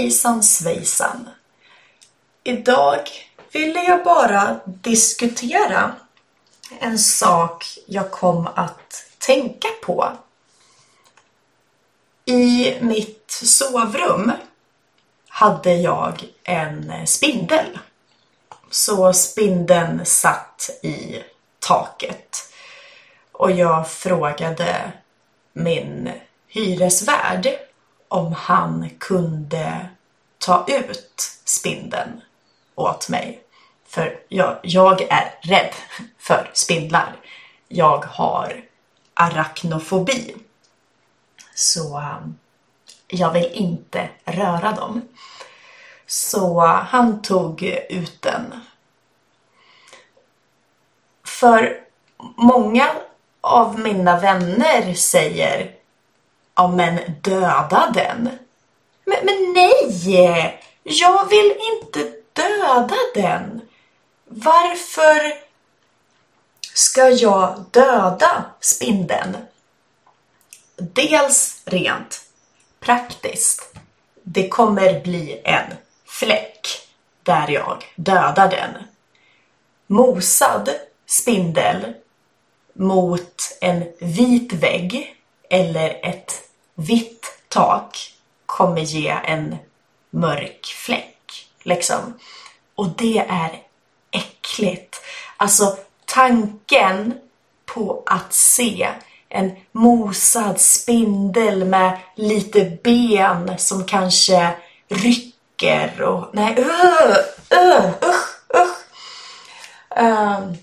Hejsan svejsan! Idag ville jag bara diskutera en sak jag kom att tänka på. I mitt sovrum hade jag en spindel. Så spindeln satt i taket. Och jag frågade min hyresvärd om han kunde ta ut spindeln åt mig. För jag, jag är rädd för spindlar. Jag har arachnofobi. Så um, jag vill inte röra dem. Så han tog ut den. För många av mina vänner säger Ja men döda den. Men, men nej! Jag vill inte döda den. Varför ska jag döda spindeln? Dels rent praktiskt. Det kommer bli en fläck där jag dödar den. Mosad spindel mot en vit vägg eller ett vitt tak kommer ge en mörk fläck. Liksom. Och det är äckligt. Alltså tanken på att se en mosad spindel med lite ben som kanske rycker och nej, uh, uh, usch, usch. Um,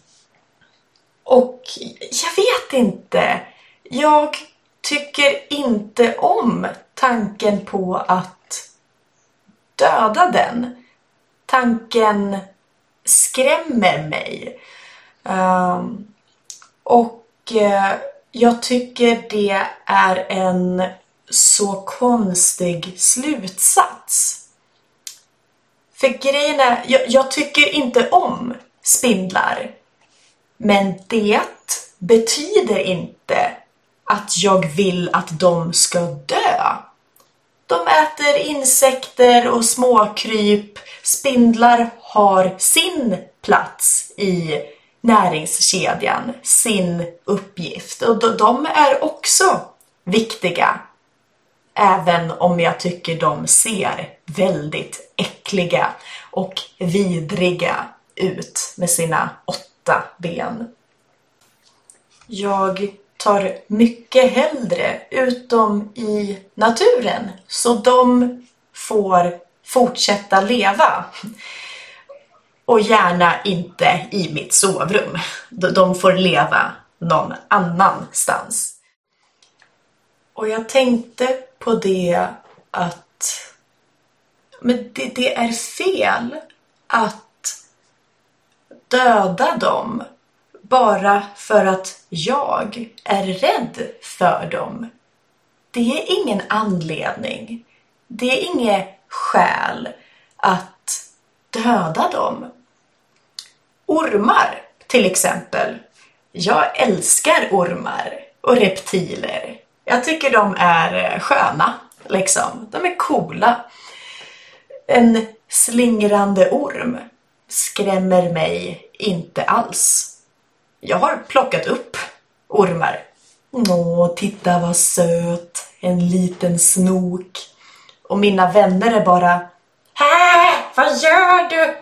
och jag vet inte. Jag tycker inte om tanken på att döda den. Tanken skrämmer mig. Um, och uh, jag tycker det är en så konstig slutsats. För grejen är, jag, jag tycker inte om spindlar. Men det betyder inte att jag vill att de ska dö. De äter insekter och småkryp. Spindlar har sin plats i näringskedjan, sin uppgift. Och de är också viktiga. Även om jag tycker de ser väldigt äckliga och vidriga ut med sina åtta ben. Jag tar mycket hellre ut dem i naturen så de får fortsätta leva. Och gärna inte i mitt sovrum. De får leva någon annanstans. Och jag tänkte på det att men det, det är fel att döda dem bara för att jag är rädd för dem. Det är ingen anledning. Det är inget skäl att döda dem. Ormar till exempel. Jag älskar ormar och reptiler. Jag tycker de är eh, sköna, liksom. De är coola. En slingrande orm skrämmer mig inte alls. Jag har plockat upp ormar. Åh, titta vad söt. En liten snok. Och mina vänner är bara Hä? Vad gör du?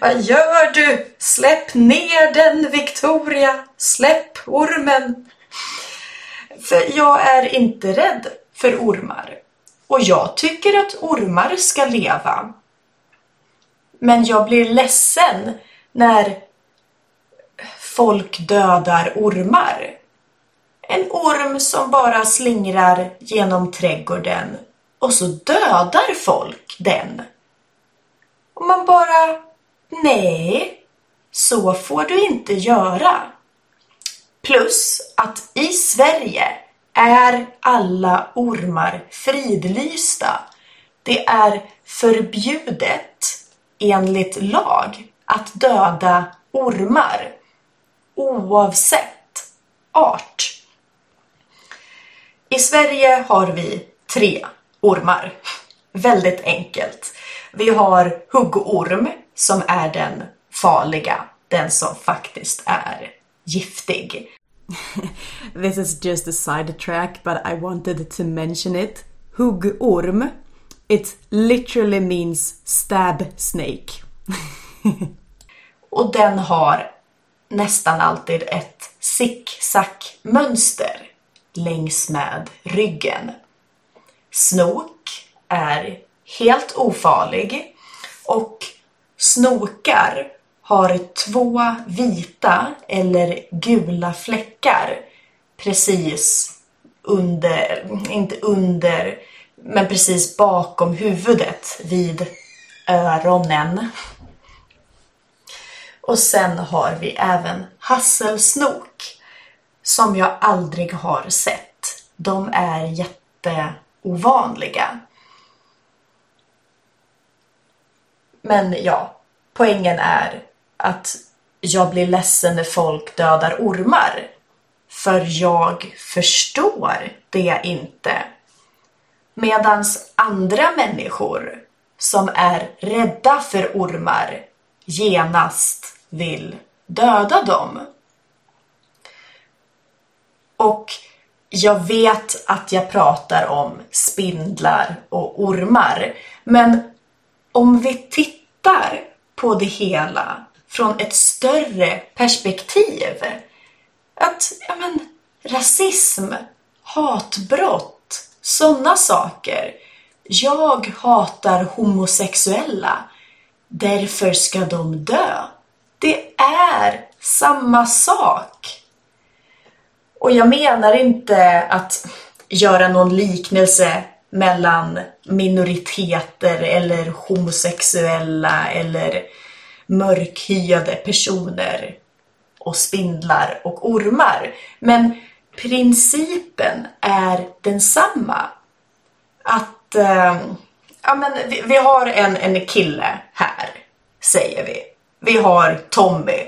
Vad gör du? Släpp ner den Victoria. Släpp ormen. För jag är inte rädd för ormar. Och jag tycker att ormar ska leva. Men jag blir ledsen när folk dödar ormar. En orm som bara slingrar genom trädgården och så dödar folk den. Och man bara, nej, så får du inte göra. Plus att i Sverige är alla ormar fridlysta. Det är förbjudet enligt lag att döda ormar oavsett art. I Sverige har vi tre ormar. väldigt enkelt. Vi har huggorm som är den farliga, den som faktiskt är giftig. This is just a sidetrack but I wanted to mention it. Huggorm. It literally means stab snake. Och den har nästan alltid ett zigzag-mönster längs med ryggen. Snok är helt ofarlig och snokar har två vita eller gula fläckar precis under, inte under, men precis bakom huvudet vid öronen. Och sen har vi även hasselsnok som jag aldrig har sett. De är jätteovanliga. Men ja, poängen är att jag blir ledsen när folk dödar ormar. För jag förstår det inte. Medans andra människor som är rädda för ormar genast vill döda dem. Och jag vet att jag pratar om spindlar och ormar, men om vi tittar på det hela från ett större perspektiv. Att, ja men, rasism, hatbrott, sådana saker. Jag hatar homosexuella. Därför ska de dö. Det är samma sak. Och jag menar inte att göra någon liknelse mellan minoriteter eller homosexuella eller mörkhyade personer och spindlar och ormar. Men principen är densamma. Att eh, ja, men vi, vi, har en, en kille här, säger vi. Vi har Tommy.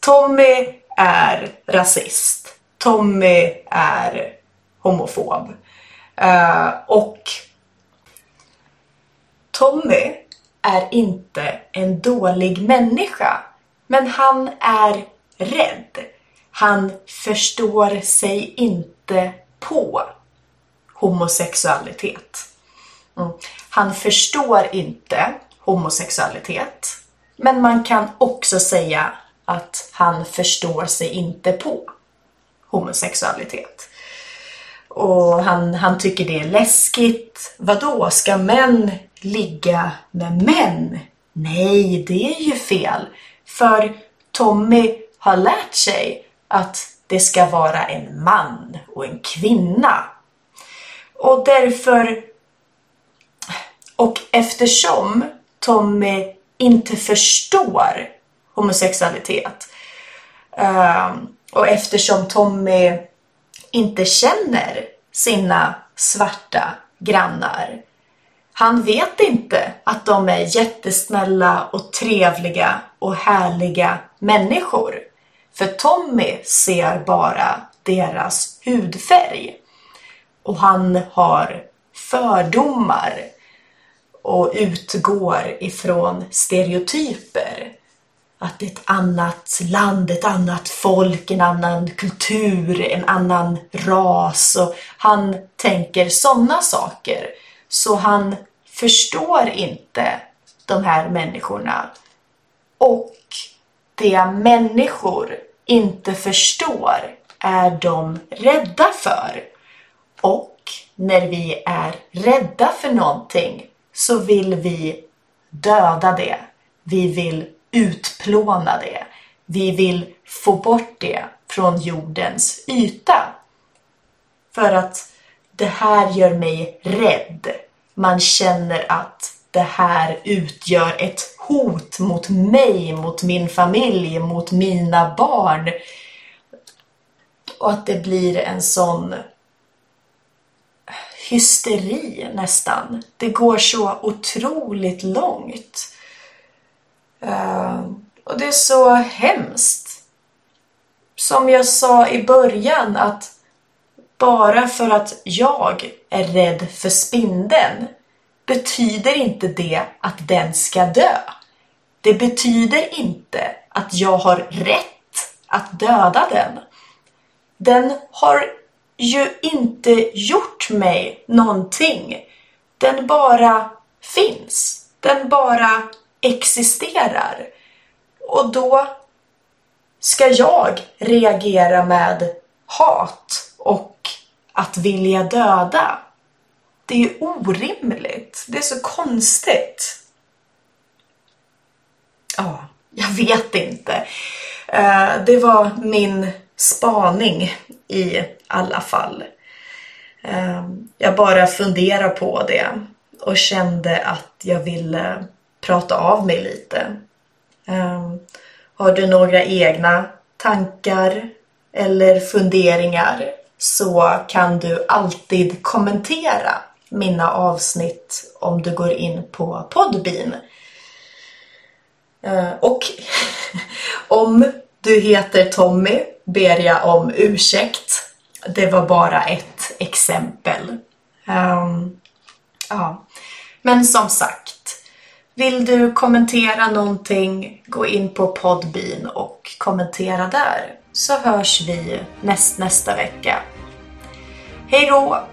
Tommy är rasist. Tommy är homofob. Uh, och Tommy är inte en dålig människa, men han är rädd. Han förstår sig inte på homosexualitet. Mm. Han förstår inte homosexualitet, men man kan också säga att han förstår sig inte på homosexualitet. Och han, han tycker det är läskigt. Vadå, ska män ligga med män? Nej, det är ju fel. För Tommy har lärt sig att det ska vara en man och en kvinna. Och därför och eftersom Tommy inte förstår homosexualitet ehm, och eftersom Tommy inte känner sina svarta grannar. Han vet inte att de är jättesnälla och trevliga och härliga människor. För Tommy ser bara deras hudfärg. Och han har fördomar och utgår ifrån stereotyper att det är ett annat land, ett annat folk, en annan kultur, en annan ras och han tänker sådana saker. Så han förstår inte de här människorna. Och det människor inte förstår är de rädda för. Och när vi är rädda för någonting så vill vi döda det. Vi vill utplåna det. Vi vill få bort det från jordens yta. För att det här gör mig rädd. Man känner att det här utgör ett hot mot mig, mot min familj, mot mina barn. Och att det blir en sån hysteri nästan. Det går så otroligt långt. Ehm, och det är så hemskt. Som jag sa i början att bara för att jag är rädd för spindeln betyder inte det att den ska dö. Det betyder inte att jag har rätt att döda den. Den har ju inte gjort mig någonting. Den bara finns. Den bara existerar. Och då ska jag reagera med hat och att vilja döda. Det är orimligt. Det är så konstigt. Ja, jag vet inte. Eh, det var min spaning i alla fall. Ehm, jag bara funderar på det och kände att jag ville prata av mig lite. Ehm, har du några egna tankar eller funderingar så kan du alltid kommentera mina avsnitt om du går in på Podbean. Ehm, och om du heter Tommy ber jag om ursäkt. Det var bara ett exempel. Um, ja. Men som sagt, vill du kommentera någonting, gå in på Podbean och kommentera där. Så hörs vi näst, nästa vecka. Hej då!